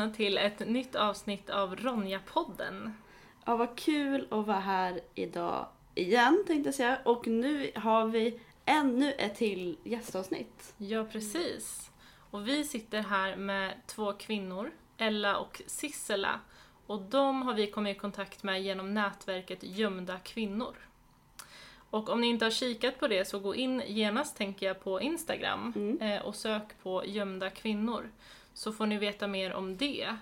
välkomna till ett nytt avsnitt av Ronja-podden. Ja, vad kul att vara här idag igen tänkte jag säga. Och nu har vi ännu ett till gästavsnitt. Ja, precis. Och vi sitter här med två kvinnor, Ella och Sissela. Och de har vi kommit i kontakt med genom nätverket Gömda kvinnor. Och om ni inte har kikat på det så gå in genast tänker jag på Instagram Mm. eh, och sök på Gömda kvinnor. Så får ni veta mer om det.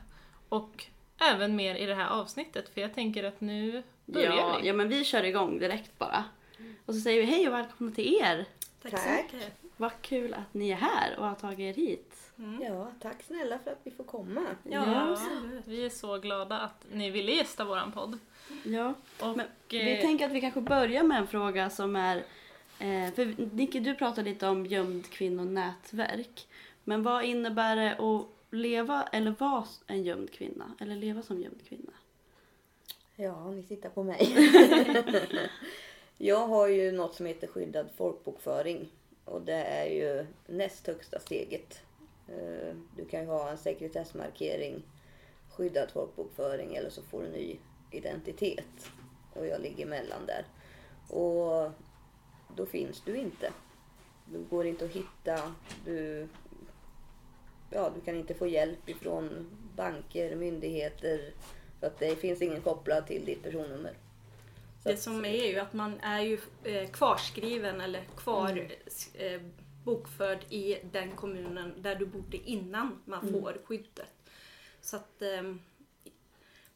Och även mer i det här avsnittet för jag tänker att nu börjar Ja, vi. ja, men vi kör igång direkt bara. Och så säger vi hej och välkomna till er. Tack, Tack. så mycket. Vad kul att ni är här och har tagit er hit. Mm. Ja, tack snälla för att vi får komma. Ja, vi är så glada att ni ville gästa våran podd. Ja, Och, Men eh, vi tänker att vi kanske börjar med en fråga som är... Eh, för Nicky, du pratade lite om gömd kvinnonätverk. Men vad innebär det att leva eller vara en gömd kvinna? Eller leva som gömd kvinna? Ja, ni tittar på mig. jag har ju något som heter skyddad folkbokföring. Och det är ju näst högsta steget. Eh, Du kan ju ha en sekretessmarkering, skyddad folkbokföring eller så får du ny identitet. Och jag ligger emellan där. Och då finns du inte. Du går inte att hitta. Du, ja, du kan inte få hjälp ifrån banker, myndigheter. Så att det finns ingen kopplad till ditt personnummer. Så Det att- som är ju att man är ju eh, kvarskriven eller kvar eh, bokförd i den kommunen där du bodde innan man får skyddet. Så att eh,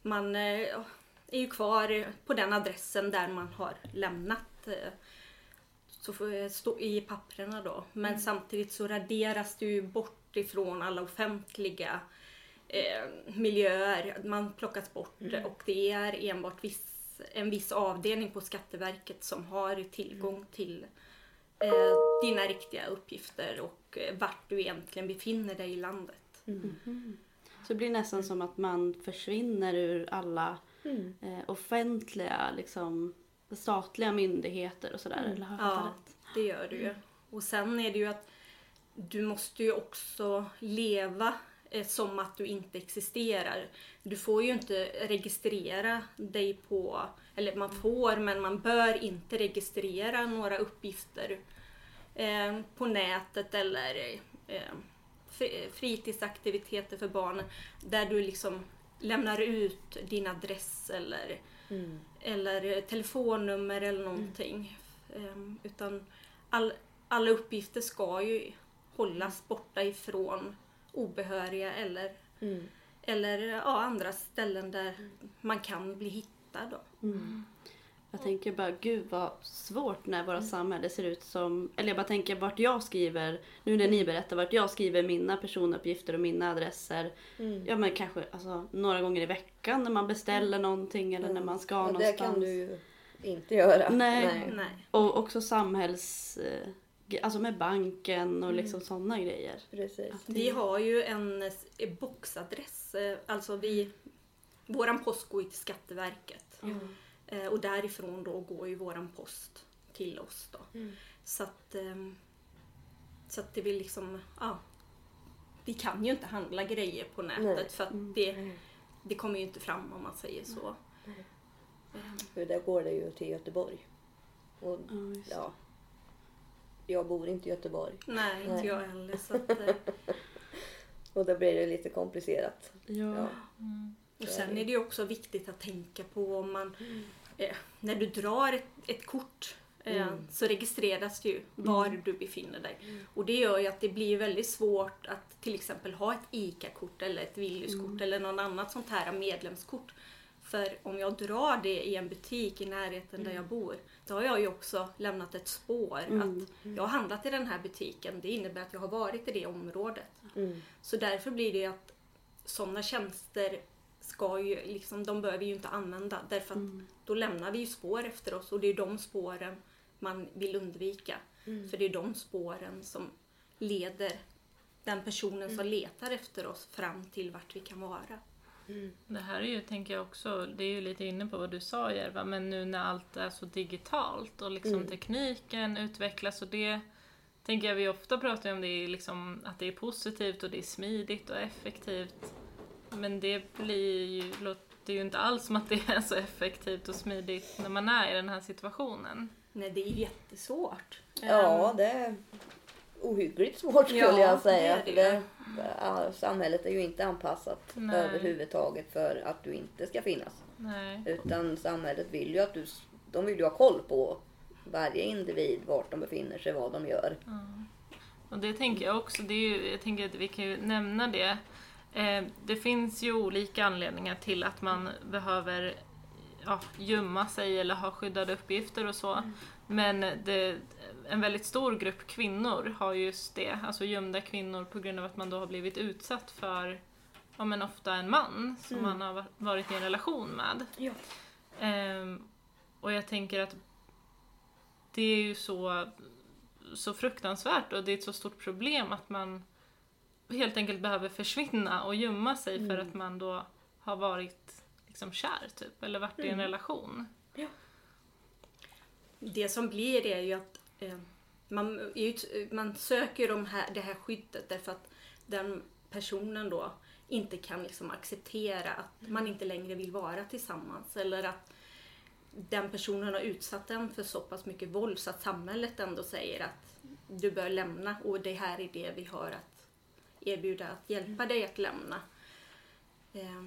man är ju kvar på den adressen där man har lämnat så får stå i papperna då. Men samtidigt så raderas det ju bort ifrån alla offentliga eh, miljöer. Man plockas bort och det är enbart viss, en viss avdelning på Skatteverket som har tillgång till eh, dina riktiga uppgifter och eh, vart du egentligen befinner dig i landet. Så det blir nästan som att man försvinner ur alla Mm. eh, offentliga, liksom, statliga myndigheter och sådär. Eller har Ja, det gör du ju. Och sen är det ju att du måste ju också leva eh, som att du inte existerar. Du får ju inte registrera dig på, eller man får men man bör inte registrera några uppgifter eh, på nätet eller eh, fri- fritidsaktiviteter för barn där du liksom lämnar ut din adress eller Mm. eller telefonnummer eller någonting. Ehm, utan all, alla uppgifter ska ju hållas borta ifrån obehöriga eller, Mm. eller ja, andra ställen där man kan bli hittad. Då. Mm. Jag tänker bara, gud vad svårt när våra samhälle ser ut som... Eller jag bara tänker vart jag skriver, nu när ni berättar, vart jag skriver mina personuppgifter och mina adresser. Mm. Ja men kanske alltså, några gånger i veckan när man beställer någonting eller när man ska Ja, det någonstans. kan du ju inte göra. Nej. Nej. Och också samhälls... Alltså med banken och liksom sådana grejer. Precis. Vi har ju en eh, boxadress, eh, alltså vi, våran post går ju till Skatteverket. Mm. Eh, Och därifrån då går ju våran post till oss då. Mm. Så att, så att det blir liksom, ja. Vi kan ju inte handla grejer på nätet Nej. för att det, det kommer ju inte fram om man säger så. Ehm, För där går det ju till Göteborg. Och Ja, just det. ja, jag bor inte i Göteborg. Nej, inte Nej. jag heller. Så att, eh, Och då blir det lite komplicerat. Ja. Ja. och sen är det ju också viktigt att tänka på om man, eh, när du drar ett, ett kort eh, Mm. så registreras det ju var du befinner dig. Och det gör ju att det blir väldigt svårt att till exempel ha ett ICA-kort eller ett Willys-kort eller någon annat sånt här medlemskort. För om jag drar det i en butik i närheten där jag bor, då har jag ju också lämnat ett spår. Att jag har handlat i den här butiken, det innebär att jag har varit i det området. Mm. Så därför blir det att sådana tjänster ska ju, liksom, de behöver vi ju inte använda. Därför att då lämnar vi ju spår efter oss och det är de spåren man vill undvika. För det är de spåren som leder den personen som letar efter oss fram till vart vi kan vara. Det här är ju, tänker jag också, det är ju lite inne på vad du sa Järva, men nu när allt är så digitalt och liksom Mm. tekniken utvecklas och det tänker jag vi ofta pratar om det, är liksom, att det är positivt och det är smidigt och effektivt. Men det blir ju, låter ju inte alls som att det är så effektivt och smidigt när man är i den här situationen. Nej, det är jättesvårt. Ja, Ehm, det är ohyggligt svårt skulle Ja, jag säga. det är det det, samhället är ju inte anpassat Nej. överhuvudtaget för att du inte ska finnas. Nej. Utan samhället vill ju att du, de vill ju ha koll på varje individ, vart de befinner sig, vad de gör. Och det tänker jag också, det är ju, jag tänker att vi kan ju nämna det. Eh, det finns ju olika anledningar till att man behöver ja, gömma sig eller ha skyddade uppgifter och så. Men det, en väldigt stor grupp kvinnor har just det, alltså gömda kvinnor på grund av att man då har blivit utsatt för ja, men ofta en man som man har va- varit i en relation med. Ja. Ehm, och jag tänker att det är ju så, så fruktansvärt och det är ett så stort problem att man helt enkelt behöver försvinna och gömma sig för att man då har varit liksom kär typ, eller varit i en relation. Det som blir är ju att eh, man, man söker de här, det här skyddet därför att den personen då inte kan liksom acceptera att man inte längre vill vara tillsammans eller att den personen har utsatt en för så pass mycket våld så att samhället ändå säger att du bör lämna och det här är det vi har att erbjuda att hjälpa dig att lämna. Eh,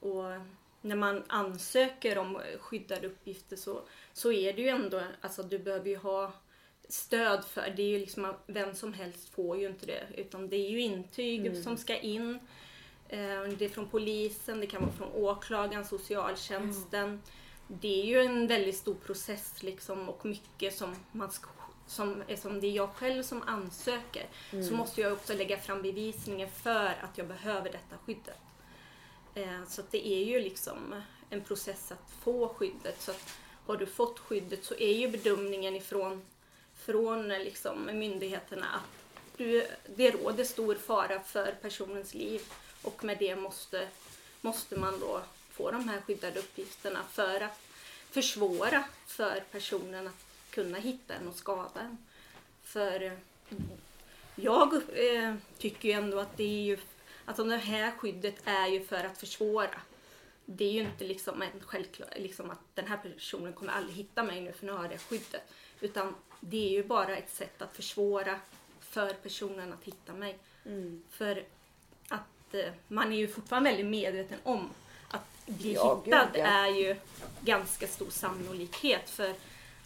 och när man ansöker om skyddade uppgifter så, så är det ju ändå, alltså du behöver ju ha stöd för, det är ju liksom vem som helst får ju inte det utan det är ju intyg som ska in. Eh, Det är från polisen, det kan vara från åklagaren, socialtjänsten. Det är ju en väldigt stor process liksom och mycket som man som, eftersom det är jag själv som ansöker så måste jag också lägga fram bevisningen för att jag behöver detta skyddet. Eh, så att det är ju liksom en process att få skyddet. Så att har du fått skyddet så är ju bedömningen ifrån från eh, liksom myndigheterna att du, det råder stor fara för personens liv och med det måste, måste man då få de här skyddade uppgifterna för att försvåra för personen att kunna hitta en och skada en. För eh, jag eh, tycker ju ändå att det är ju att det här skyddet är ju för att försvåra. Det är ju inte liksom en självklar, liksom att den här personen kommer aldrig hitta mig nu för nu har jag det skyddet. Utan det är ju bara ett sätt att försvåra för personen att hitta mig. För att eh, man är ju fortfarande väldigt medveten om att bli Ja, gud, hittad ja. är ju ganska stor sannolikhet. För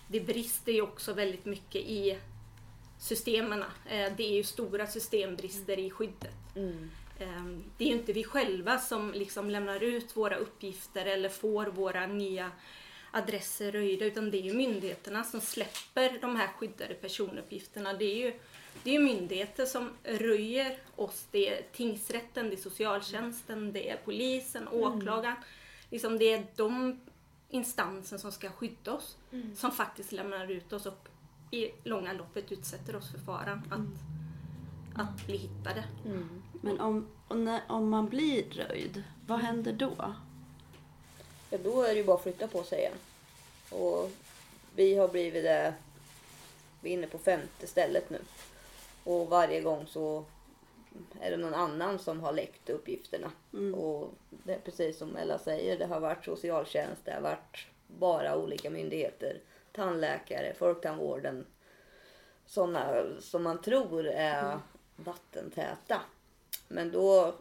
det brister ju också väldigt mycket i systemen. Eh, Det är ju stora systembrister i skyddet. Mm. Ehm, Det är ju inte vi själva som liksom lämnar ut våra uppgifter eller får våra nya adresser röjda utan det är ju myndigheterna som släpper de här skyddade personuppgifterna. Det är ju, det är myndigheter som röjer oss. Det är tingsrätten, det är socialtjänsten, det är polisen, åklagaren. Liksom det är de instansen som ska skydda oss som faktiskt lämnar ut oss och i långa loppet utsätter oss för faran att, att bli hittade. Men om, när, om man blir röjd, vad händer då? Ja, då är det ju bara att flytta på sig igen. Och vi har blivit det, vi är inne på femte stället nu. Och varje gång så är det någon annan som har läckt uppgifterna. Och det är precis som Ella säger, det har varit socialtjänst, det har varit bara olika myndigheter. Tandläkare, folktandvården. Sådana som man tror är vattentäta. Men då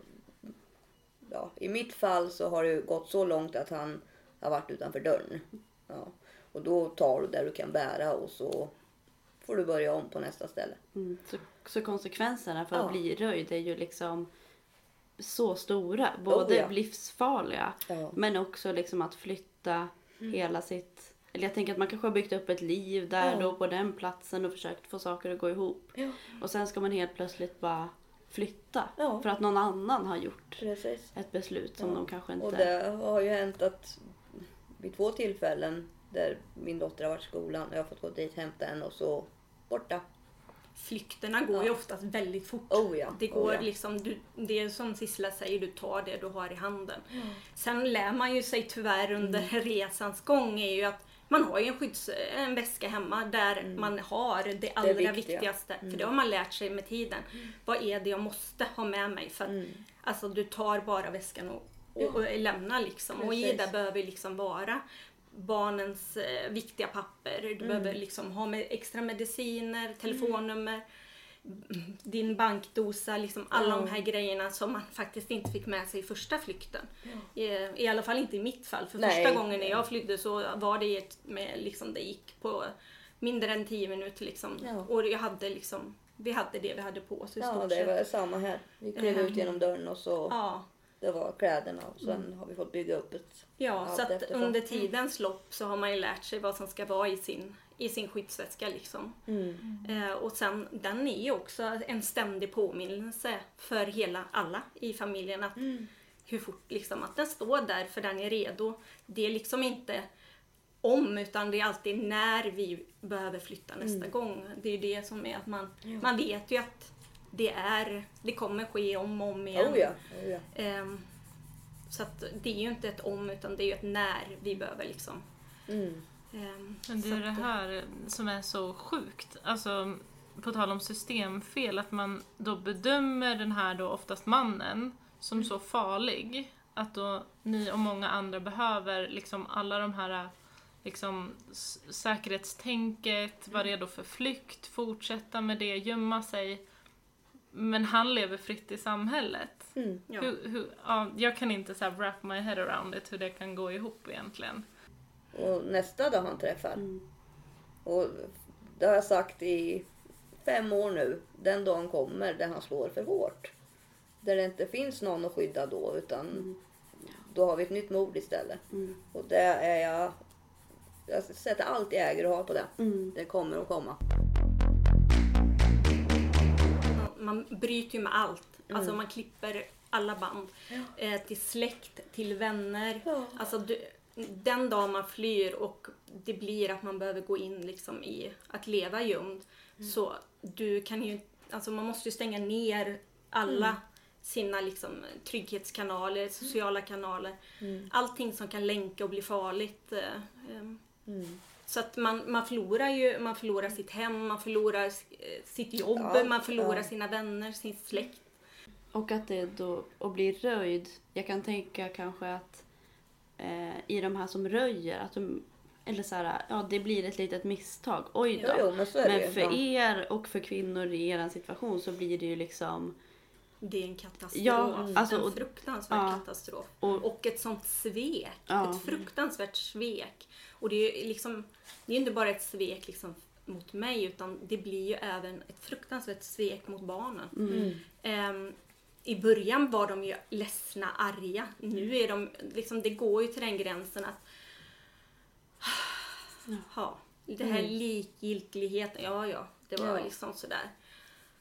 ja, i mitt fall så har det ju gått så långt att han har varit utanför dörren. Ja. Och då tar du det du kan bära och så får du börja om på nästa ställe. Mm. Så, så konsekvenserna för Ja. att bli röjd är ju liksom så stora. Både ja. livsfarliga Ja. men också liksom att flytta hela sitt... Eller jag tänker att man kanske har byggt upp ett liv där Ja. då på den platsen och försökt få saker att gå ihop. Ja, Och sen ska man helt plötsligt bara flytta. Ja. För att någon annan har gjort precis. ett beslut som Ja. de kanske inte... Och det har ju hänt att vid två tillfällen där min dotter har varit i skolan och jag har fått gå dit, hämta henne och så borta. Flykterna går ju oftast väldigt fort. Oh ja, Det går oh ja. liksom, du, det är som Sissela säger, du tar det du har i handen. Sen lär man ju sig tyvärr under Mm. resans gång är ju att man har ju en, skydds, en väska hemma där man har det allra viktiga. viktigaste. För det har man lärt sig med tiden. Vad är det jag måste ha med mig? För att, Alltså du tar bara väskan och, och, och lämnar liksom. Och i Precis. det behöver liksom vara barnens eh, viktiga papper. Du behöver liksom ha med extra mediciner, telefonnummer, din bankdosa, liksom alla de här grejerna som man faktiskt inte fick med sig i första flykten. I, I alla fall inte i mitt fall. För Nej. första gången när jag flydde så var det ett, med, liksom, det gick på mindre än 10 minuter liksom. Ja. Och jag hade liksom, vi hade det vi hade på oss i Ja, det var samma här. Vi klev Mm. ut genom dörren och så Ja. det var kläderna och sen har vi fått bygga upp ett... Ja, så att eftersom. under tidens lopp så har man ju lärt sig vad som ska vara i sin, i sin skyddsväska. Liksom. Mm. Eh, och sen, den är ju också en ständig påminnelse för hela, alla i familjen att hur fort liksom, att den står där för den är redo. Det är liksom inte om utan det är alltid när vi behöver flytta nästa gång. Det är ju det som är att man, man vet ju att det är, det kommer ske om och om igen. Oh ja, oh ja. Ehm, så att det är ju inte ett om utan det är ju ett när vi behöver liksom. Mm. Ehm, Men det är det här som är så sjukt. Alltså, på tal om systemfel, att man då bedömer den här då oftast mannen som så farlig att då ni och många andra behöver liksom alla de här liksom säkerhetstänket, vara redo för flykt, fortsätta med det, gömma sig. Men han lever fritt i samhället. Mm. Ja. Hur, hur, ja, jag kan inte så här wrap my head around it, hur det kan gå ihop egentligen. Och nästa dag han träffar. Mm. Och det har jag sagt i fem år nu. Den dagen kommer där han slår för hårt. Där det inte finns någon att skydda då utan då har vi ett nytt mord istället. Mm. Och det är jag... Jag sätter allt jag äger och har på det. Mm. Det kommer att komma. man, bryter ju med allt. Alltså man klipper alla band. Eh, till släkt, till vänner. Ja. Alltså du, den dag man flyr och det blir att man behöver gå in liksom i att leva gömd. Så du kan ju, alltså man måste ju stänga ner alla sina liksom trygghetskanaler, sociala kanaler. Allting som kan länka och bli farligt. Eh, ehm, Mm. så att man, man förlorar ju man förlorar sitt hem, man förlorar eh, sitt jobb, Ja, man förlorar ja. sina vänner, sin släkt. Och att det då, och blir röjd. Jag kan tänka kanske att eh, i de här som röjer, att de, eller så här, ja det blir ett litet misstag. Oj då. Jo, jo, men det Men för Ja. er och för kvinnor i er situation så blir det ju liksom... Det är en katastrof. Ja, alltså, en och- fruktansvärd ja. katastrof. Och- Och, ett sånt svek. Ja. Ett fruktansvärt svek. Och det är ju liksom, det är inte bara ett svek liksom mot mig utan det blir ju även ett fruktansvärt svek mot barnen. Mm. Ehm, I början var de ju ledsna, arga. Nu är de, liksom, det går ju till den gränsen att Ja, det här likgiltigheten, ja ja, det var Ja. liksom sådär.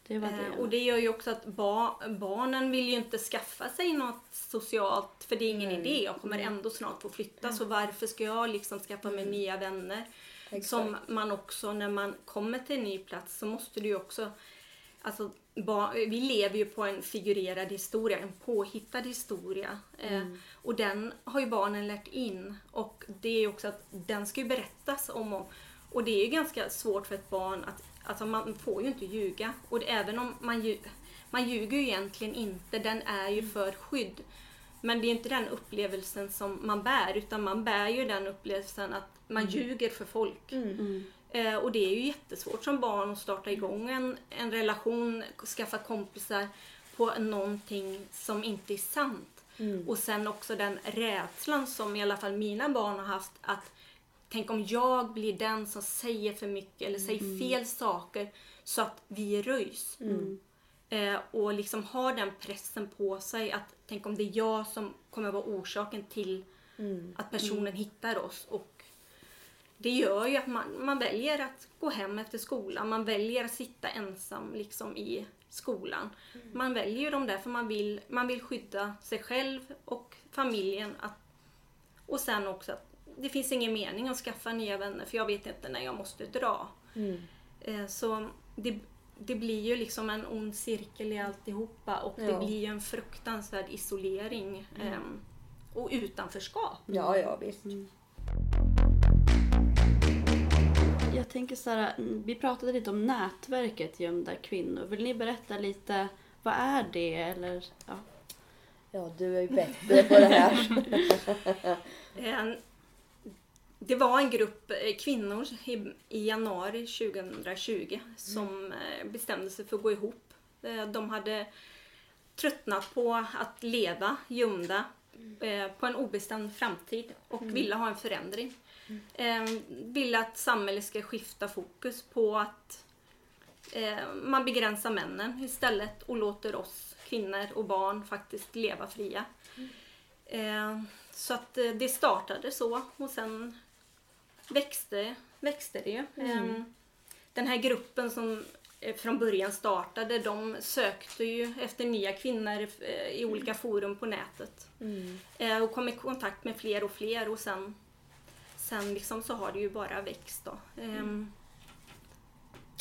Det var det. Eh, och det gör ju också att ba- barnen vill ju inte skaffa sig något socialt för det är ingen idé. Jag kommer ändå snart få flytta så varför ska jag liksom skaffa mig nya vänner? Exakt. Som man också när man kommer till en ny plats så måste du ju också Alltså, vi lever ju på en figurerad historia, en påhittad historia. Eh, och den har ju barnen lärt in. Och det är ju också att den ska ju berättas om och, och det är ju ganska svårt för ett barn att, alltså man får ju inte ljuga. Och det, även om man, lju, man ljuger ju egentligen inte, den är ju för skydd. Men det är inte den upplevelsen som man bär utan man bär ju den upplevelsen att man ljuger för folk. Mm. Eh, och det är ju jättesvårt som barn att starta igång en, en relation, skaffa kompisar på någonting som inte är sant. Och sen också den rädslan som i alla fall mina barn har haft att tänk om jag blir den som säger för mycket eller säger fel saker så att vi röjs. Eh, och liksom har den pressen på sig att tänk om det är jag som kommer vara orsaken till att personen hittar oss. Och det gör ju att man, man väljer att gå hem efter skolan. Man väljer att sitta ensam liksom i skolan. Man väljer ju dem där för man vill, man vill skydda sig själv och familjen. Att, och sen också att det finns ingen mening att skaffa nya vänner för jag vet inte när jag måste dra. Mm. Eh, Så det, det blir ju liksom en ond cirkel i alltihopa och det Ja. blir ju en fruktansvärd isolering ehm, och utanförskap. Ja, ja visst. Mm. jag tänker så här, mm, vi pratade lite om nätverket Gömda kvinnor. Vill ni berätta lite, vad är det? Eller, ja. Ja, du är ju bättre på det här. Det var en grupp eh, kvinnor i, i januari 2020 som eh, bestämde sig för att gå ihop. Eh, De hade tröttnat på att leva gömda eh, på en obestämd framtid och ville ha en förändring. Eh, Ville att samhället ska skifta fokus på att eh, man begränsar männen istället och låter oss kvinnor och barn faktiskt leva fria. Eh, Så att eh, det startade så och sen växte, växte det ju. Eh, Den här gruppen som eh, från början startade, de sökte ju efter nya kvinnor eh, i olika forum på nätet. Eh, Och kom i kontakt med fler och fler och sen, sen liksom så har det ju bara växt då. Ehm,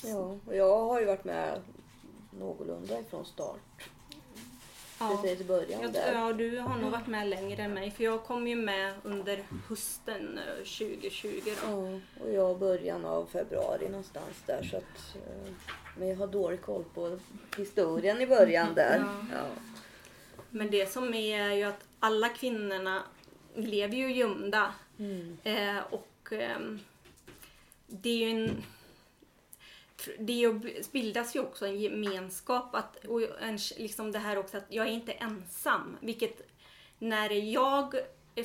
Ja, och jag har ju varit med någorlunda ifrån start. ja. Precis i början Jag, där. ja, du har nog varit med längre än mig för jag kom ju med under hösten eh, 2020 då. Ja, och jag början av februari någonstans där. Så att, eh, men jag har dålig koll på historien i början där. Ja. Ja. Men det som är är ju att alla kvinnorna lever ju gömda. Mm. Eh, och ehm, det är ju en... Det bildas ju också en gemenskap att, och en, liksom det här också att jag är inte ensam. Vilket när jag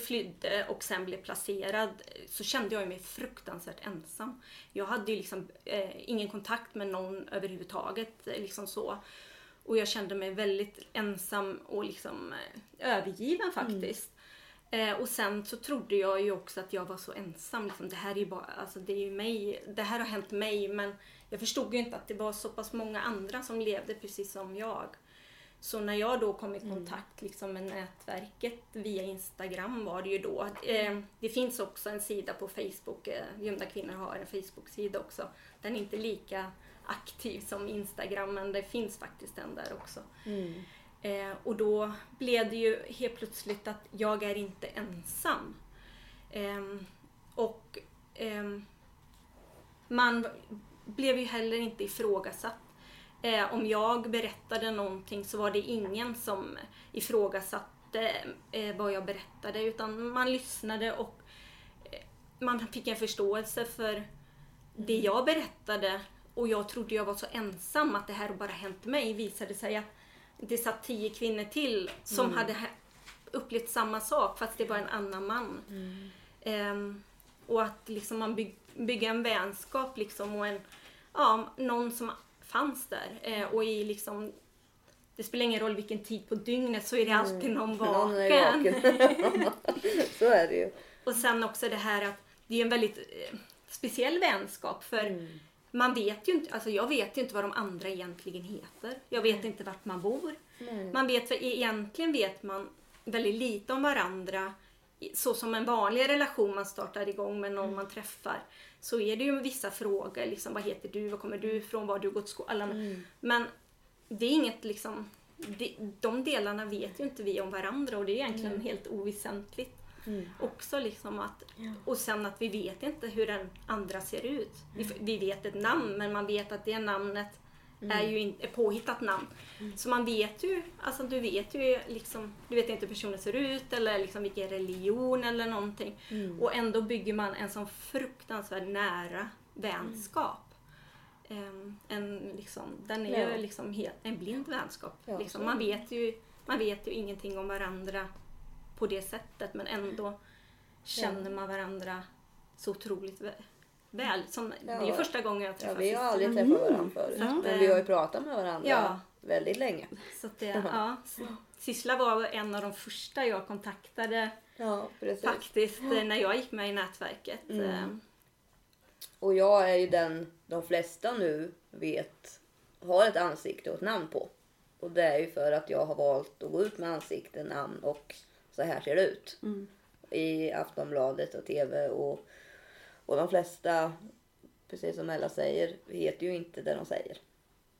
flydde och sen blev placerad så kände jag mig fruktansvärt ensam. Jag hade ju liksom eh, ingen kontakt med någon överhuvudtaget. eh, Liksom så. Och jag kände mig väldigt ensam och liksom eh, övergiven faktiskt. Eh, och sen så trodde jag ju också att jag var så ensam. Liksom, det här är ju bara, alltså det är ju mig, det här har hänt mig men jag förstod ju inte att det var så pass många andra som levde precis som jag. Så när jag då kom i kontakt liksom, med nätverket via Instagram var det ju då. Eh, det finns också en sida på Facebook, eh, Gömda kvinnor har en Facebook-sida också. Den är inte lika aktiv som Instagram men det finns faktiskt en där också. Mm. Eh, och då blev det ju helt plötsligt att jag är inte ensam. Eh, och eh, man blev ju heller inte ifrågasatt. Eh, om jag berättade någonting så var det ingen som ifrågasatte eh, vad jag berättade utan man lyssnade och eh, man fick en förståelse för det jag berättade och jag trodde jag var så ensam att det här bara hänt mig visade sig att det satt tio kvinnor till som hade ha- upplevt samma sak fast det var en annan man. Ehm, och att liksom man byg, bygger en vänskap liksom och en, ja, någon som fanns där. Eh, och i liksom, det spelar ingen roll vilken tid på dygnet så är det alltid någon vaken. Någon vaken. så är det ju. Och sen också det här att det är en väldigt eh, speciell vänskap för Mm. Man vet ju inte, alltså jag vet ju inte vad de andra egentligen heter. Jag vet inte vart man bor. Nej. Man vet, egentligen vet man väldigt lite om varandra. Så som en vanlig relation man startar igång med någon man träffar. Så är det ju vissa frågor, liksom, vad heter du, var kommer du ifrån, var har du gått skolan? Mm. Men det är inget liksom, de, de delarna vet ju inte vi om varandra och det är egentligen helt oväsentligt. Mm. Också liksom att, och sen att vi vet inte hur den andra ser ut. Vi, vi vet ett namn men man vet att det namnet är ju in, ett påhittat namn. Så man vet ju, alltså du vet ju liksom, du vet inte hur personen ser ut eller liksom vilken religion eller någonting. Och ändå bygger man en sån fruktansvärt nära vänskap. Ehm, en, liksom, den är Ja. ju liksom helt, en blind vänskap. Ja, liksom. man, vet ju, man vet ju ingenting om varandra på det sättet men ändå känner man varandra så otroligt vä- väl. Som, Det är ju Ja. första gången jag Ja, träffar vi har aldrig Mm. träffat varandra förut. Att, Men eh, vi har ju pratat med varandra Ja. väldigt länge. Så det, ja. Sissela var en av de första jag kontaktade Ja, faktiskt eh, när jag gick med i nätverket. Mm. Eh, Och jag är ju den de flesta nu vet har ett ansikte och ett namn på. Och det är ju för att jag har valt att gå ut med ansikte, namn och så här ser det ut. Mm. I Aftonbladet och TV och, och de flesta, precis som Ella säger, heter ju inte det de säger.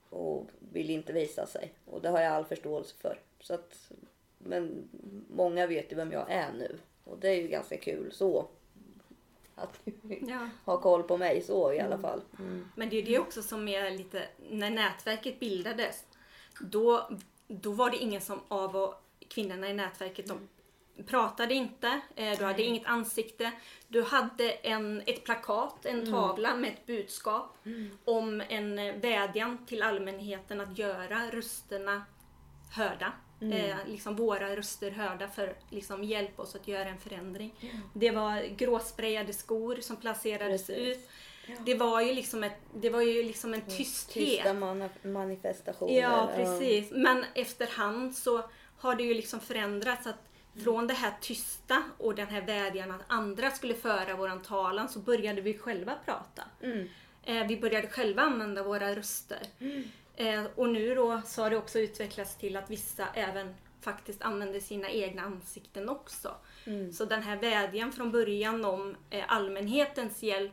Och vill inte visa sig. Och det har jag all förståelse för. Så att, men många vet ju vem jag är nu. Och det är ju ganska kul så. att Ja. har koll på mig så i alla fall. Mm. Men det är det också som är lite, när nätverket bildades, då, då var det ingen som av och kvinnorna i nätverket, de pratade inte, eh, du hade inget ansikte. Du hade en, ett plakat, en tavla med ett budskap om en eh, vädjan till allmänheten att göra rösterna hörda. Eh, liksom våra röster hörda för liksom hjälp oss att göra en förändring. Det var gråsprayade skor som placerades Precis. ut. Det var ju liksom, ett, det var ju liksom en tysthet. Tysta man- manifestationer. Ja, precis. Men efterhand så har det ju liksom förändrats att från det här tysta och den här vädjan att andra skulle föra våran talan så började vi själva prata. Mm. Eh, vi började själva använda våra röster. Eh, och nu då så har det också utvecklats till att vissa även faktiskt använder sina egna ansikten också. Mm. Så den här vädjan från början om eh, allmänhetens hjälp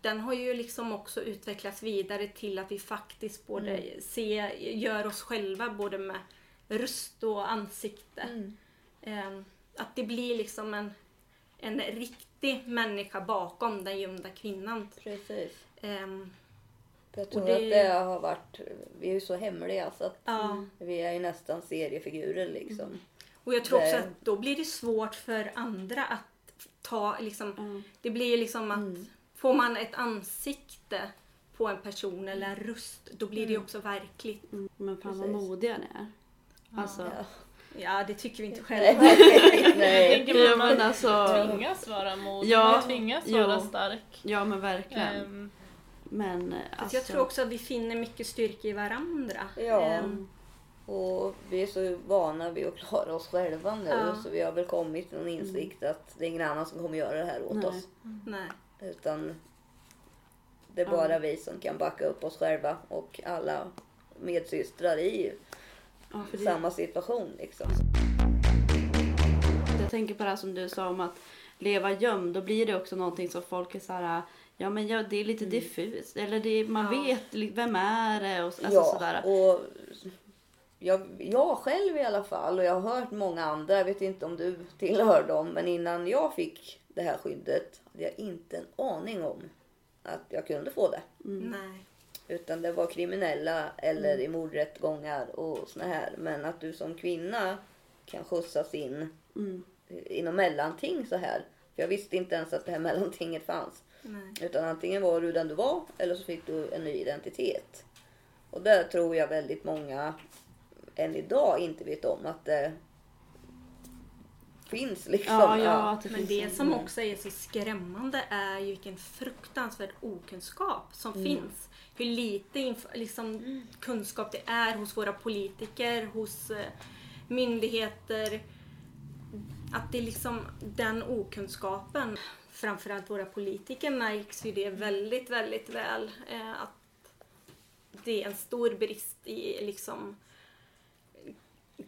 den har ju liksom också utvecklats vidare till att vi faktiskt både Mm. ser, gör oss själva både med röst och ansikte. Mm. Eh, att det blir liksom en, en riktig människa bakom den gömda kvinnan. Precis. Ehm, Jag tror Och det- att det har varit, vi är ju så hemliga så att ja. vi är ju nästan seriefigurer liksom. Och jag tror också att då blir det svårt för andra att ta liksom, Mm. det blir liksom att Mm. får man ett ansikte på en person eller en röst, då blir det också verkligt. Mm. Men fan vad modiga ni är. Alltså, Ja. Ja, det tycker vi inte Nej. själva. Jag Nej. tänker Ja, att man alltså, tvingas vara modig, Ja, man tvingas jo. vara stark. ja men verkligen. Ehm, Men alltså, jag tror också att vi finner mycket styrka i varandra. Ja. Ehm, Och vi är så vana vid att klara oss själva nu Ja. så vi har väl kommit till någon insikt att det är ingen annan som kommer göra det här åt Nej. oss. nej. Utan det är Ja. bara vi som kan backa upp oss själva och alla medsystrar i ja, det, samma situation liksom. Jag tänker på det här som du sa om att leva gömd. Då blir det också någonting som folk är så här. Ja men ja, det är lite diffust. Eller det, man Ja. vet vem är det och alltså, ja, sådär. och jag, jag själv i alla fall och jag har hört många andra, jag vet inte om du tillhör dem, men innan jag fick det här skyddet hade jag inte en aning om att jag kunde få det. nej. Utan det var kriminella eller i mordrättegångar och såna här. Men att du som kvinna kan skjutsas in Mm. inom mellanting så här. För jag visste inte ens att det här mellantinget fanns. nej. Utan antingen var du den du var eller så fick du en ny identitet. Och där tror jag väldigt många än idag inte vet om att det finns liksom. Ja, ja, att det Men finns det som också är så skrämmande är ju vilken fruktansvärd okunskap som finns. Hur lite liksom, kunskap det är hos våra politiker, hos eh, myndigheter. Att det är liksom den okunskapen, framförallt våra politiker märks ju det väldigt, väldigt väl. Eh, att det är en stor brist i liksom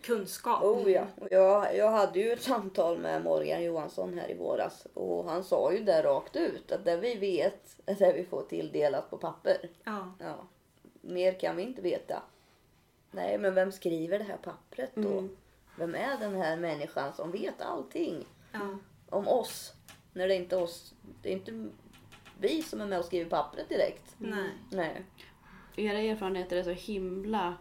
kunskap. Oh ja. Och jag, jag hade ju ett samtal med Morgan Johansson här i våras. Och han sa ju där rakt ut att det vi vet är det vi får tilldelat på papper. Ja. Ja. Mer kan vi inte veta. Nej, men vem skriver det här pappret då? Mm. Vem är den här människan som vet allting Ja. om oss? När det är inte oss, det är inte vi som är med och skriver pappret direkt. Nej. Nej. Era erfarenheter är så himla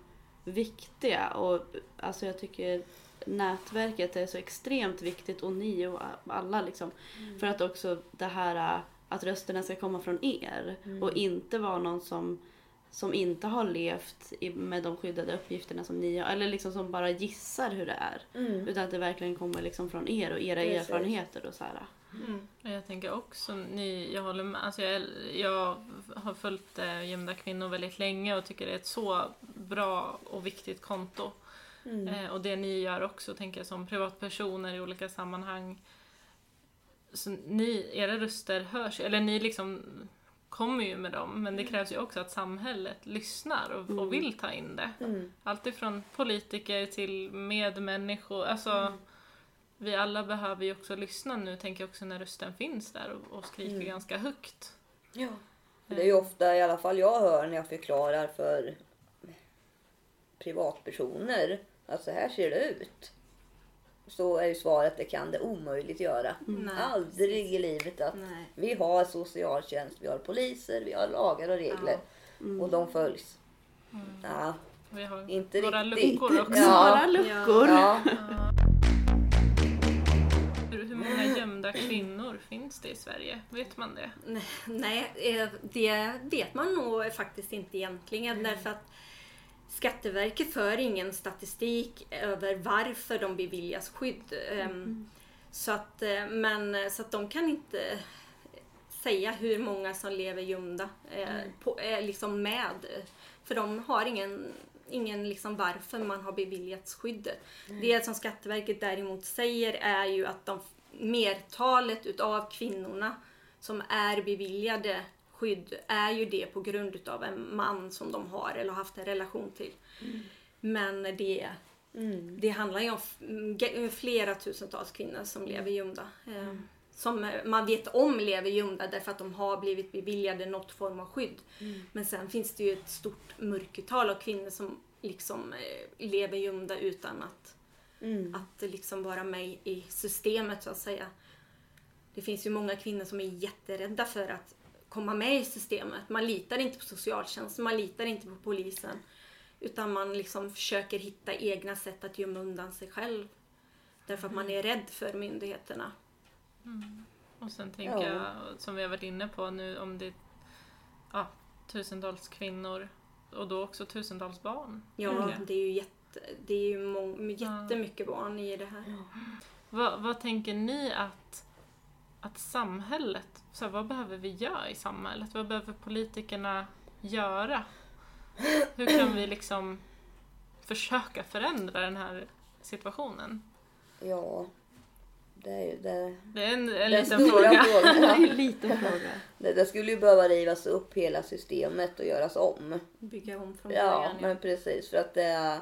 viktiga och alltså jag tycker nätverket är så extremt viktigt och ni och alla liksom. För att också det här att rösterna ska komma från er och inte vara någon som som inte har levt i, med de skyddade uppgifterna som ni har, eller liksom som bara gissar hur det är. Mm. Utan att det verkligen kommer liksom från er och era Precis. erfarenheter och så här. Mm. Jag tänker också, ni, jag håller med, alltså jag, jag har följt eh, gömda kvinnor väldigt länge och tycker det är ett så bra och viktigt konto. Mm. Eh, och det ni gör också, tänker jag, som privatpersoner i olika sammanhang. Så ni, era röster hörs, eller ni liksom kommer ju med dem, men det krävs ju också att samhället lyssnar och, och vill ta in det. Mm. Allt ifrån politiker till medmänniskor, alltså vi alla behöver ju också lyssna nu, tänker jag också när rösten finns där och, och skriker Mm. ganska högt. Ja. Det är ju ofta, i alla fall jag hör när jag förklarar för privatpersoner att så här ser det ut. så är ju svaret det kan det omöjligt göra. Nej, Aldrig i livet att Nej. vi har socialtjänst, vi har poliser, vi har lagar och regler och de följs. Ja, Vi har inte några riktigt. luckor också. Ja. Några luckor. ja. Gömda kvinnor finns det i Sverige? Vet man det? Nej, eh, det vet man nog faktiskt inte egentligen därför att Skatteverket för ingen statistik över varför de beviljas skydd. Ehm, Så, att, eh, men, så att de kan inte säga hur många som lever gömda eh, på, eh, liksom med. För de har ingen, ingen liksom varför man har beviljats skyddet. Det som Skatteverket däremot säger är ju att de, mertalet utav kvinnorna som är beviljade skydd är ju det på grund utav en man som de har eller har haft en relation till. Men det, Mm. det handlar ju om flera tusentals kvinnor som lever gömda. Eh, som man vet om lever gömda därför att de har blivit beviljade något form av skydd. Men sen finns det ju ett stort mörkertal av kvinnor som liksom eh, lever gömda utan att, Mm. att liksom vara med i systemet så att säga. Det finns ju många kvinnor som är jätterädda för att komma med i systemet. Man litar inte på socialtjänsten, man litar inte på polisen. Utan man liksom försöker hitta egna sätt att gömma undan sig själv. Därför att man är rädd för myndigheterna. Och sen tänker Ja. jag, som vi har varit inne på nu, om det är ja, tusentals kvinnor och då också tusentals barn. Ja, det är ju, jätte, det är ju mång, jättemycket barn i det här. Vad, vad tänker ni att, att samhället, så här, vad behöver vi göra i samhället? Vad behöver politikerna göra? Hur kan vi liksom försöka förändra den här situationen? ja, det är ju det. Det är en, en liten fråga. frågan. Det är Ja. en liten fråga. Det, det skulle ju behöva rivas upp hela systemet och göras om. Bygga om från Ja, början. men precis. För att det är...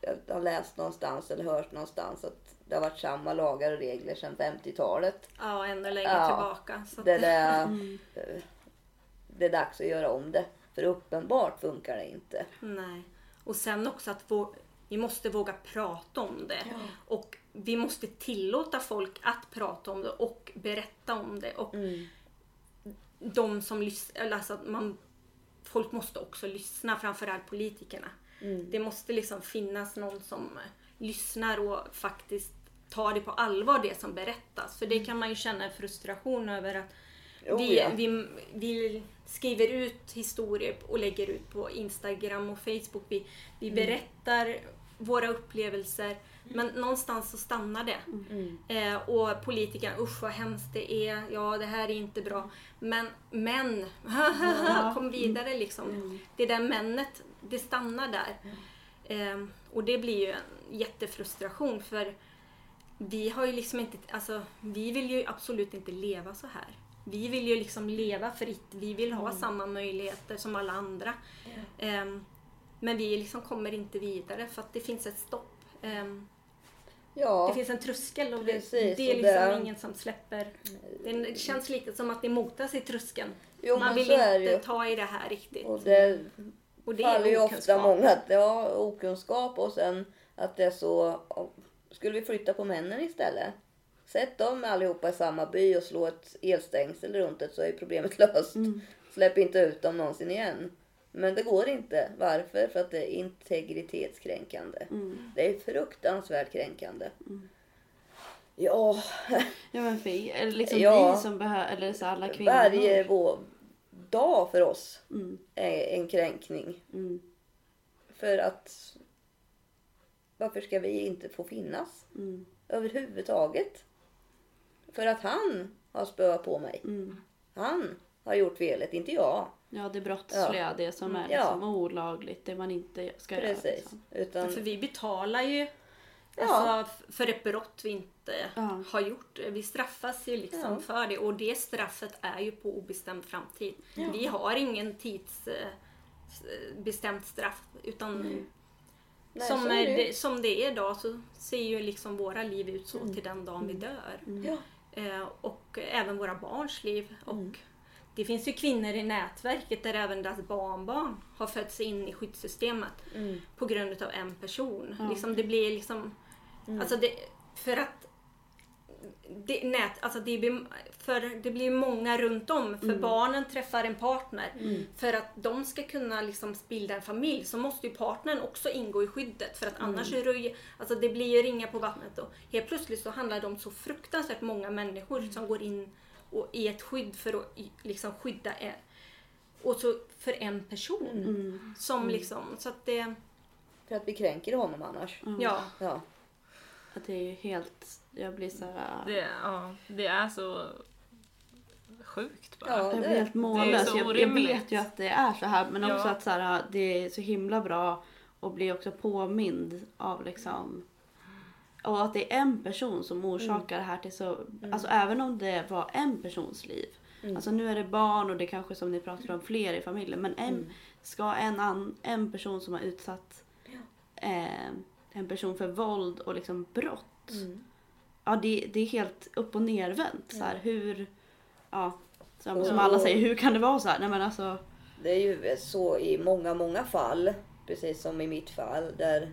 Jag har läst någonstans eller hört någonstans att det har varit samma lagar och regler sedan 50-talet. Ja, ännu längre Ja. tillbaka. Så Det, det, är, Mm. det är dags att göra om det. För uppenbart funkar det inte. Nej. Och sen också att vå- vi måste våga prata om det. Och vi måste tillåta folk att prata om det och berätta om det. Och Mm. de som lyssnar, alltså att man, folk måste också lyssna, framförallt politikerna. Mm. Det måste liksom finnas någon som lyssnar och faktiskt tar det på allvar det som berättas. För det kan man ju känna en frustration över att Oh, vi, ja. vi, vi skriver ut historier och lägger ut på Instagram och Facebook. Vi, vi berättar våra upplevelser men någonstans så stannar det. Mm. Eh, och politikerna, usch vad hemskt det är, ja det här är inte bra. Men, men, kom vidare liksom. Det där männet, det stannar där. Eh, och det blir ju en jättefrustration för vi har ju liksom inte, alltså vi vill ju absolut inte leva så här. Vi vill ju liksom leva fritt, vi vill ha samma möjligheter som alla andra. Ehm, men vi liksom kommer inte vidare för att det finns ett stopp. Ehm, Ja, det finns en tröskel och det, Precis, det är liksom det- ingen som släpper. Det, känns lite som att det motas i tröskeln. Jo, Man vill inte ta i det här riktigt. och det Och det faller ju ofta många att ja, okunskap och sen att det är så... Skulle vi flytta på männen istället? Sätt dem allihopa i samma by och slå ett elstängsel runt det så är problemet löst. Släpp inte ut dem någonsin igen. Men det går inte. Varför? För att det är integritetskränkande. Det är fruktansvärt kränkande. Ja, Ja men är det liksom Ja. vi som behöver, eller så alla kvinnor? varje vå- dag för oss Mm. är en kränkning. Mm. För att varför ska vi inte få finnas Mm. överhuvudtaget? För att han har spöat på mig. Mm. Han har gjort felet, inte jag. Ja det brottsliga, det som är Ja. liksom olagligt, det man inte ska göra. Precis. Liksom. Utan, För vi betalar ju Ja. alltså, för ett brott vi inte Ja. har gjort. Vi straffas ju liksom Ja. för det och det straffet är ju på obestämd framtid. Vi har ingen tidsbestämt straff utan Nej, som, är det som det är idag så ser ju liksom våra liv ut så till den dagen vi dör. ja, Eh, och även våra barns liv. Och Mm. det finns ju kvinnor i nätverket där även deras barnbarn har fötts in i skyddssystemet mm, på grund av en person. Liksom, det blir liksom Alltså det, för att det, nät, alltså det, blir, för det blir många runt om. För barnen träffar en partner. För att de ska kunna liksom bilda en familj så måste ju partnern också ingå i skyddet. För att annars är det alltså det blir ju ringa på vattnet. Och helt plötsligt så handlar det om så fruktansvärt många människor som går in och, i ett skydd för att liksom skydda en, och så för en person. Mm. Som liksom, så att det, För att vi kränker honom annars. ja. Ja. Att det är ju helt... Jag blir så här... Det, ja, det är så sjukt bara. Ja. Jag det- blir helt mållös. Jag, jag vet ju att det är så här men också Ja. att så här, det är så himla bra att bli också påmind av liksom och att det är en person som orsakar det här till så, alltså även om det var en persons liv. Alltså nu är det barn och det kanske som ni pratar om fler i familjen men en, ska en, an, en person som har utsatt eh, en person för våld och liksom brott. Mm. Ja det, det är helt upp och nervänt. Så här, hur, ja, som, som alla säger, hur kan det vara så här? Nej men alltså, Det är ju så i många, många fall, precis som i mitt fall, där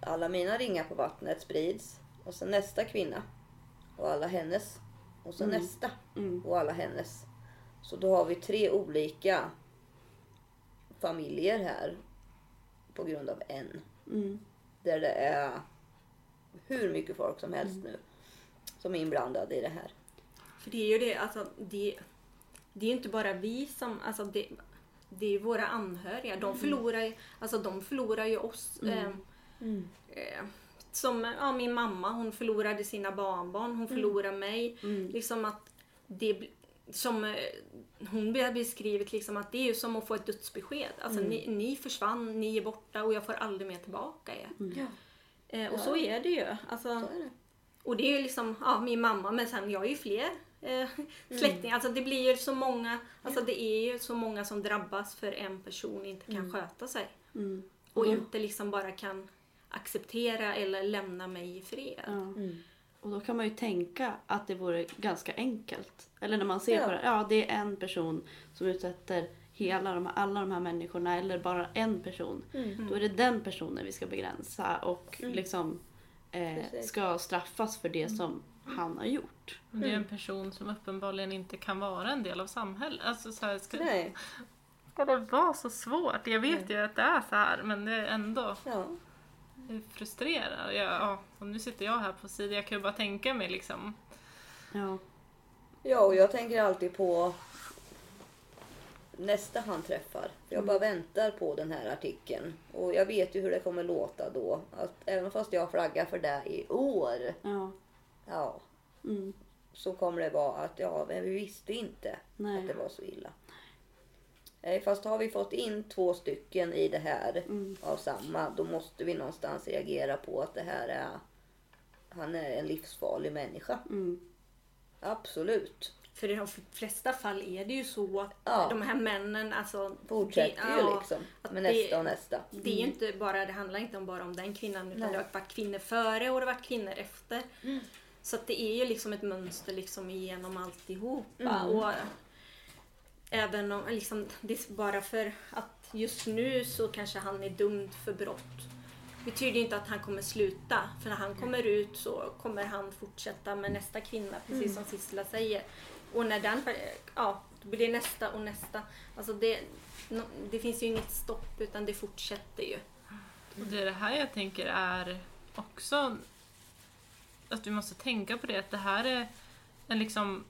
alla mina ringar på vattnet sprids. Och sen nästa kvinna. Och alla hennes. Och så nästa. mm, Och alla hennes. Så då har vi tre olika familjer här. På grund av en. mm, Där det är hur mycket folk som helst nu. Som är inblandade i det här. För det är ju det, alltså det, det är ju inte bara vi som, alltså det, det är ju våra anhöriga. De förlorar, ju- alltså de förlorar ju oss. Eh, eh, som ja, min mamma, hon förlorade sina barnbarn, hon förlorade mig. mm, Liksom att det, som eh, hon har beskrivit liksom att det är ju som att få ett dödsbesked. Alltså ni, ni försvann, ni är borta och jag får aldrig mer tillbaka er. Ja, Eh, och Ja. så är det ju. Alltså, så är det. och det är ju liksom ja, min mamma men sen jag är ju fler eh, släktingar. Alltså det blir ju så många, alltså det är ju så många som drabbas för en person inte kan sköta sig. mm, Och Mm. inte liksom bara kan acceptera eller lämna mig i fred. Mm. Och då kan man ju tänka att det vore ganska enkelt. Eller när man ser Ja. på det, ja det är en person som utsätter hela de, alla de här människorna eller bara en person. Mm. Då är det den personen vi ska begränsa och liksom eh, ska straffas för det som han har gjort. Men Det är en person som uppenbarligen inte kan vara en del av samhället. Alltså, så här, ska, Nej. ska det vara så svårt? Jag vet ju att det är så här men det är ändå Ja. Är frustrerad. Jag, ja, och nu sitter jag här på sidan, jag kan ju bara tänka mig liksom. Ja. Ja, och jag tänker alltid på nästa han träffar. Jag bara väntar på den här artikeln. Och jag vet ju hur det kommer låta då. Att även fast jag flaggar för det i år. Ja. Ja, Mm. så kommer det vara att ja, men vi visste inte Nej. att det var så illa. Eh, Fast har vi fått in två stycken i det här Mm. av samma, då måste vi någonstans reagera på att det här är han är en livsfarlig människa. Mm. Absolut. För i de flesta fall är det ju så att Ja. de här männen, alltså... Fortsätter det- ju ja, liksom med nästa och nästa. Det är ju inte bara, det handlar inte om bara om den kvinnan utan Nej. det har varit kvinnor före och det har varit kvinnor efter. Så att det är ju liksom ett mönster liksom igenom alltihopa. Mm. Och även om liksom, det bara för att just nu så kanske han är dömd för brott betyder inte att han kommer sluta. För när han kommer ut så kommer han fortsätta med nästa kvinna, precis som Sissela säger. Och när den, ja, då blir det nästa och nästa. Alltså det, det finns ju inget stopp utan det fortsätter ju. Och det är det här jag tänker är också att vi måste tänka på det, att det här är en liksom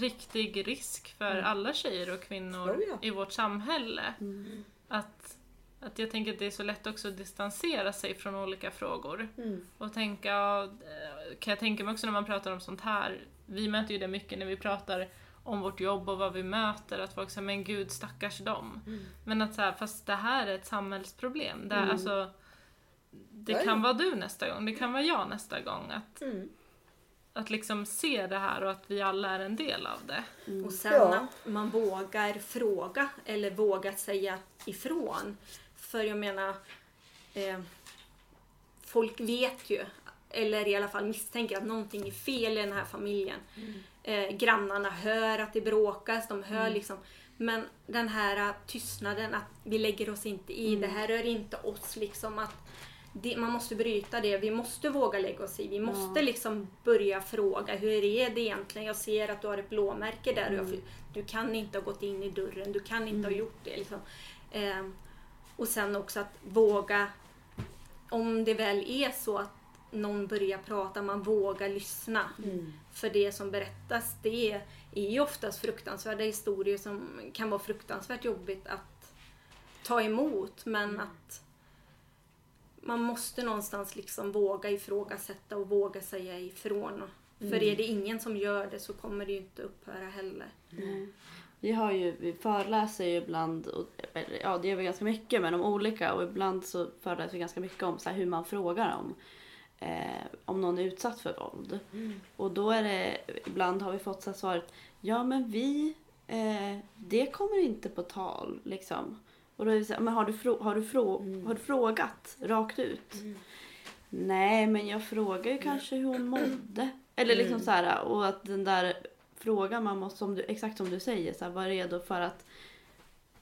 riktig risk för alla tjejer och kvinnor Oh ja. i vårt samhälle. Mm. Att, att jag tänker att det är så lätt också att distansera sig från olika frågor. Mm. Och tänka, eh, kan jag tänka mig också när man pratar om sånt här, vi möter ju det mycket när vi pratar om vårt jobb och vad vi möter, att folk säger men gud stackars dem. Men att så här, fast det här är ett samhällsproblem. Det, Mm. alltså, det kan vara du nästa gång, det kan vara jag nästa gång. Att, Mm. Att liksom se det här och att vi alla är en del av det. Och sen Ja. att man vågar fråga eller vågar säga ifrån. För jag menar, eh, folk vet ju, eller i alla fall misstänker att någonting är fel i den här familjen. Eh, grannarna hör att det bråkas, de hör liksom. Men den här tystnaden, att vi lägger oss inte i, det här rör inte oss liksom. att det, man måste bryta det. Vi måste våga lägga oss i. Vi måste liksom börja fråga. Hur är det egentligen? Jag ser att du har ett blåmärke där. Mm. Jag, du kan inte ha gått in i dörren. Du kan inte ha gjort det. Liksom. Eh, och sen också att våga. Om det väl är så att någon börjar prata, man vågar lyssna. För det som berättas, det är, är ju oftast fruktansvärda historier som kan vara fruktansvärt jobbigt att ta emot. Men att man måste någonstans liksom våga ifrågasätta och våga säga ifrån. För är det ingen som gör det så kommer det ju inte upphöra heller. Vi, har ju, vi föreläser ju ibland, och, ja det gör vi ganska mycket, men om olika och ibland så föreläser vi ganska mycket om så här, hur man frågar om, eh, om någon är utsatt för våld. Och då är det, ibland har vi fått så svaret, ja men vi, eh, det kommer inte på tal liksom. Och då är det så här, men har du, frå- har, du frå- har du frågat rakt ut? Nej, men jag frågar ju kanske hur hon mådde. Eller liksom så här, och att den där frågan man måste, som du, exakt som du säger, så här, vara redo för att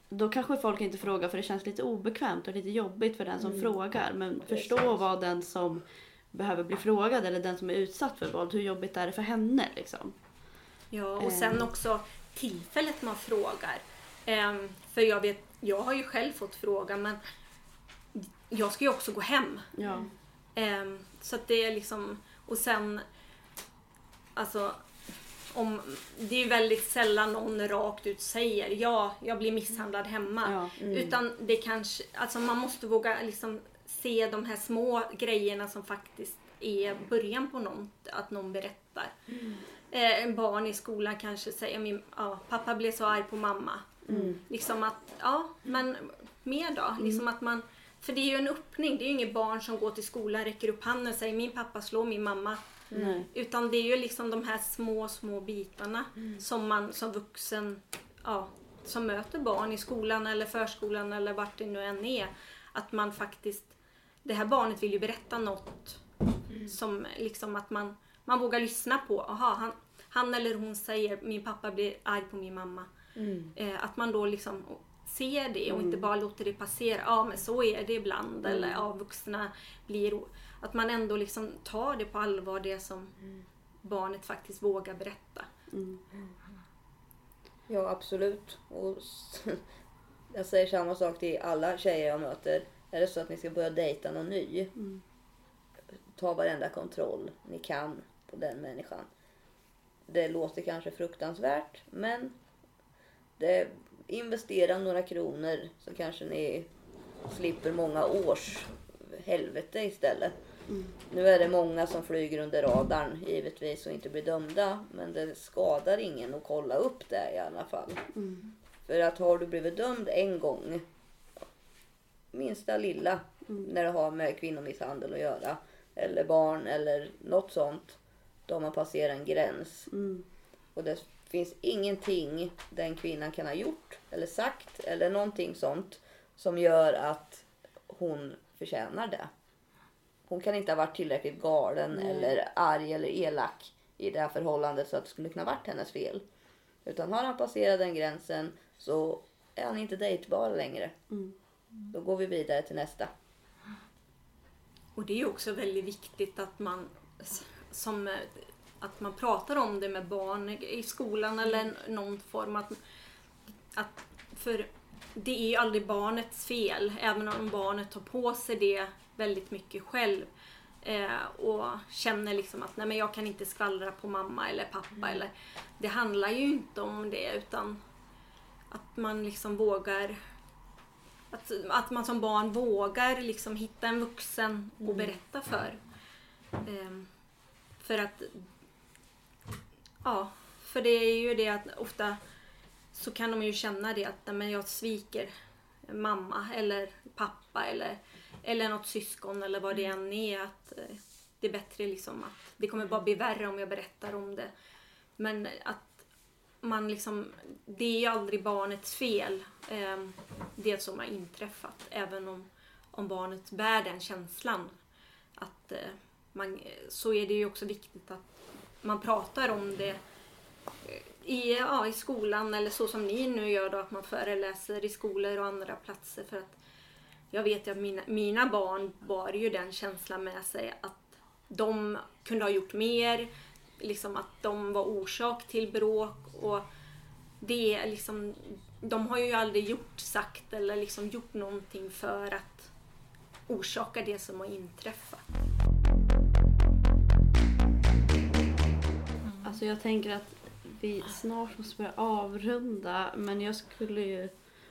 då kanske folk inte frågar för det känns lite obekvämt och lite jobbigt för den som frågar. Men förstå vad den som behöver bli frågad eller den som är utsatt för våld, hur jobbigt är det för henne liksom? Ja, och sen också tillfället man frågar. Ehm, för jag vet, jag har ju själv fått fråga men jag ska ju också gå hem. Ja. Ehm, så att det är liksom, och sen alltså om, det är ju väldigt sällan någon rakt ut säger ja, jag blir misshandlad hemma. Ja. Utan det kanske, alltså man måste våga liksom se de här små grejerna som faktiskt är början på något, att någon berättar. Eh, en barn i skolan kanske säger min, ja, pappa blev så arg på mamma. Liksom att, ja men mer då? Liksom att man, för det är ju en öppning, det är ju inget barn som går till skolan, räcker upp handen och säger min pappa slår min mamma. Nej. Utan det är ju liksom de här små, små bitarna som man som vuxen, ja, som möter barn i skolan eller förskolan eller vart det nu än är. Att man faktiskt, det här barnet vill ju berätta något som liksom att man, man vågar lyssna på. Aha, han, han eller hon säger min pappa blir arg på min mamma. Eh, att man då liksom ser det och inte bara låter det passera. Ja men så är det ibland. Eller ja, vuxna blir... Att man ändå liksom tar det på allvar det som barnet faktiskt vågar berätta. Ja, absolut. Och jag säger samma sak till alla tjejer jag möter. Är det så att ni ska börja dejta någon ny, ta varenda kontroll ni kan på den människan. Det låter kanske fruktansvärt, men det, investera några kronor så kanske ni slipper många års helvete istället. Nu är det många som flyger under radarn givetvis och inte blir dömda. Men det skadar ingen att kolla upp det i alla fall. För att har du blivit dömd en gång, minsta lilla, när det har med kvinnomisshandel att göra, eller barn eller något sånt, då har man passerat en gräns. Och det finns ingenting den kvinnan kan ha gjort eller sagt eller någonting sånt som gör att hon förtjänar det. Hon kan inte ha varit tillräckligt galen eller arg eller elak i det här förhållandet så att det skulle kunna varit hennes fel. Utan har han passerat den gränsen så är han inte dejtbar längre. Då går vi vidare till nästa. Och det är också väldigt viktigt att man som eh, att man pratar om det med barn i skolan eller någon form. Att, att, för det är ju aldrig barnets fel, även om barnet tar på sig det väldigt mycket själv. Eh, och känner liksom att nej men jag kan inte skvallra på mamma eller pappa. Eller, det handlar ju inte om det utan att man liksom vågar att, att man som barn vågar liksom hitta en vuxen och berätta för. Ehm, för att... Ja, för det är ju det att ofta så kan de ju känna det att men jag sviker mamma eller pappa eller, eller något syskon eller vad det än är. Att eh, det är bättre liksom att det kommer bara bli värre om jag berättar om det. Men att man liksom, det är ju aldrig barnets fel eh, det som har inträffat. Även om, om barnet bär den känslan. Att eh, man, så är det ju också viktigt att man pratar om det i, ja, i skolan eller så som ni nu gör då, att man föreläser i skolor och andra platser. För att jag vet ju att mina, mina barn bar ju den känslan med sig att de kunde ha gjort mer, liksom att de var orsak till bråk och det är liksom, de har ju aldrig gjort, sagt eller liksom gjort någonting för att orsaka det som har inträffat. Alltså jag tänker att vi snart måste börja avrunda men jag skulle ju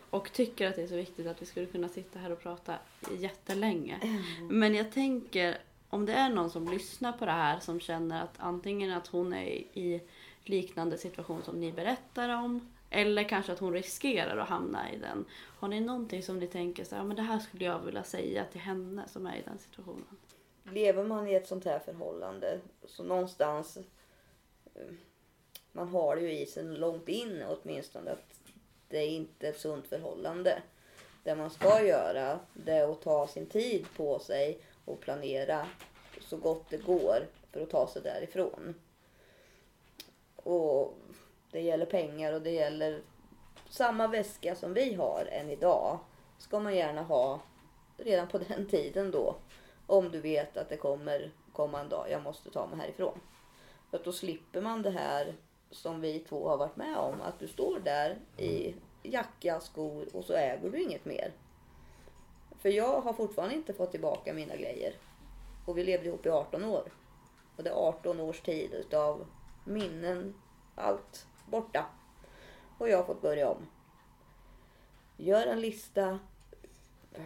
och tycker att det är så viktigt att vi skulle kunna sitta här och prata jättelänge. Men jag tänker om det är någon som lyssnar på det här som känner att antingen att hon är i liknande situation som ni berättar om eller kanske att hon riskerar att hamna i den. Har ni någonting som ni tänker så här, ja, men det här skulle jag vilja säga till henne som är i den situationen? Lever man i ett sånt här förhållande så någonstans man har det ju i sig långt in åtminstone att det är inte ett sunt förhållande. Det man ska göra det är att ta sin tid på sig och planera så gott det går för att ta sig därifrån. Och det gäller pengar och det gäller samma väska som vi har än idag. Ska man gärna ha redan på den tiden då. Om du vet att det kommer komma en dag, jag måste ta mig härifrån. För att då slipper man det här som vi två har varit med om. Att du står där i jacka, skor och så äger du inget mer. För jag har fortfarande inte fått tillbaka mina grejer. Och vi levde ihop i 18 år. Och det är 18 års tid utav minnen, allt borta. Och jag har fått börja om. Gör en lista.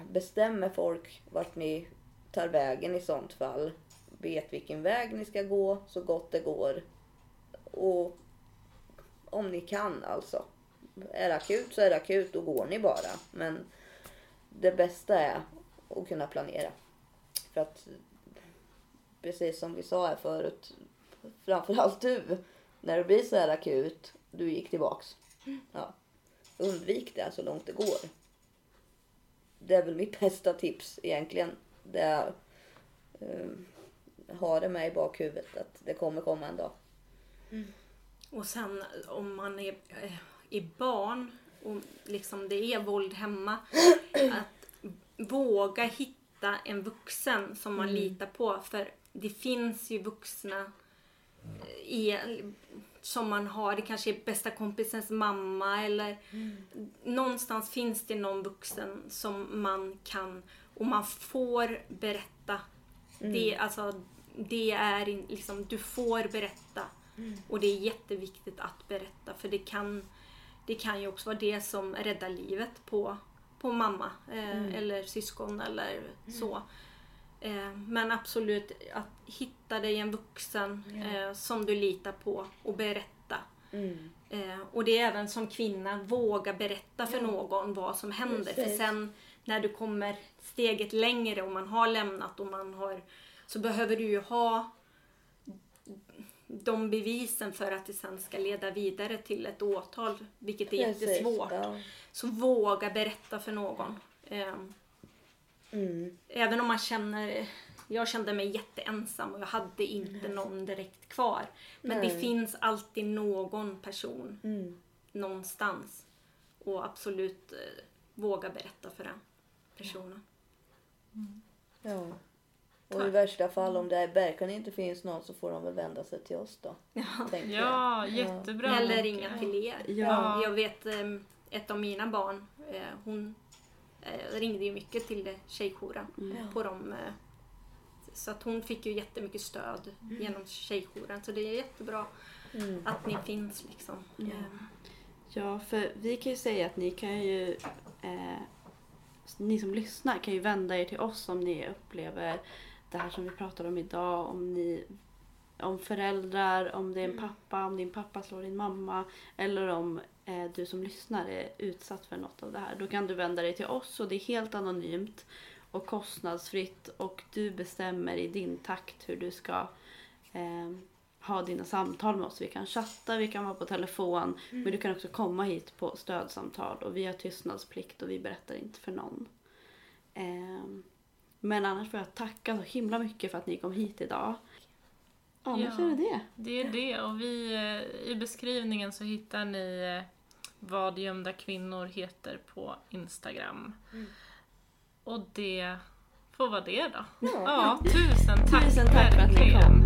Bestäm med folk vart ni tar vägen i sånt fall. Vet vilken väg ni ska gå så gott det går. Och om ni kan alltså. Är det akut så är det akut, då går ni bara. Men det bästa är att kunna planera. För att precis som vi sa här förut, framförallt du, när det blir så här akut, du gick tillbaks. Ja. Undvik det så långt det går. Det är väl mitt bästa tips egentligen. Det är, um, ha det med i bakhuvudet att det kommer komma en dag. Och sen om man är, eh, är barn och liksom det är våld hemma. Att våga hitta en vuxen som man litar på. För det finns ju vuxna eh, i, som man har. Det kanske är bästa kompisens mamma eller någonstans finns det någon vuxen som man kan och man får berätta. Det, alltså, det är in- liksom, du får berätta. Och det är jätteviktigt att berätta för det kan, det kan ju också vara det som räddar livet på, på mamma eh, eller syskon eller så. Eh, men absolut att hitta dig en vuxen eh, som du litar på och berätta. Mm. Eh, och det är även som kvinna, våga berätta för någon vad som händer. För Precis. sen när du kommer steget längre och man har lämnat och man har så behöver du ju ha de bevisen för att det sen ska leda vidare till ett åtal, vilket är Precis, jättesvårt. Ja. Så våga berätta för någon. Eh, Mm. Även om man känner, jag kände mig jätteensam och jag hade inte någon direkt kvar. Men det Nej. finns alltid någon person Mm. någonstans. Och absolut eh, våga berätta för den personen. Ja. Och i värsta fall om det verkligen inte finns någon så får de väl vända sig till oss då. Ja, jag. jättebra. Eller ringa till er. Ja. Jag vet eh, ett av mina barn, eh, hon eh, ringde ju mycket till tjejjouren. Ja. På dem, eh, så att hon fick ju jättemycket stöd genom tjejjouren. Så det är jättebra Mm. att ni finns liksom. Ja. Eh, Ja, för vi kan ju säga att ni kan ju... Eh, ni som lyssnar kan ju vända er till oss om ni upplever det här som vi pratar om idag. Om ni om föräldrar, om det är en pappa, om din pappa slår din mamma eller om eh, du som lyssnar är utsatt för något av det här. Då kan du vända dig till oss och det är helt anonymt och kostnadsfritt och du bestämmer i din takt hur du ska eh, ha dina samtal med oss. Vi kan chatta, vi kan vara på telefon men du kan också komma hit på stödsamtal och vi har tystnadsplikt och vi berättar inte för någon. Ehm, men annars får jag tacka så himla mycket för att ni kom hit idag. Annars Ja. är det det. Det är det och vi, eh, i beskrivningen så hittar ni eh, vad gömda kvinnor heter på Instagram. Och det får vara det då. Ja. Ja, tusen tack Tusen tack för att ni verkligen. kom.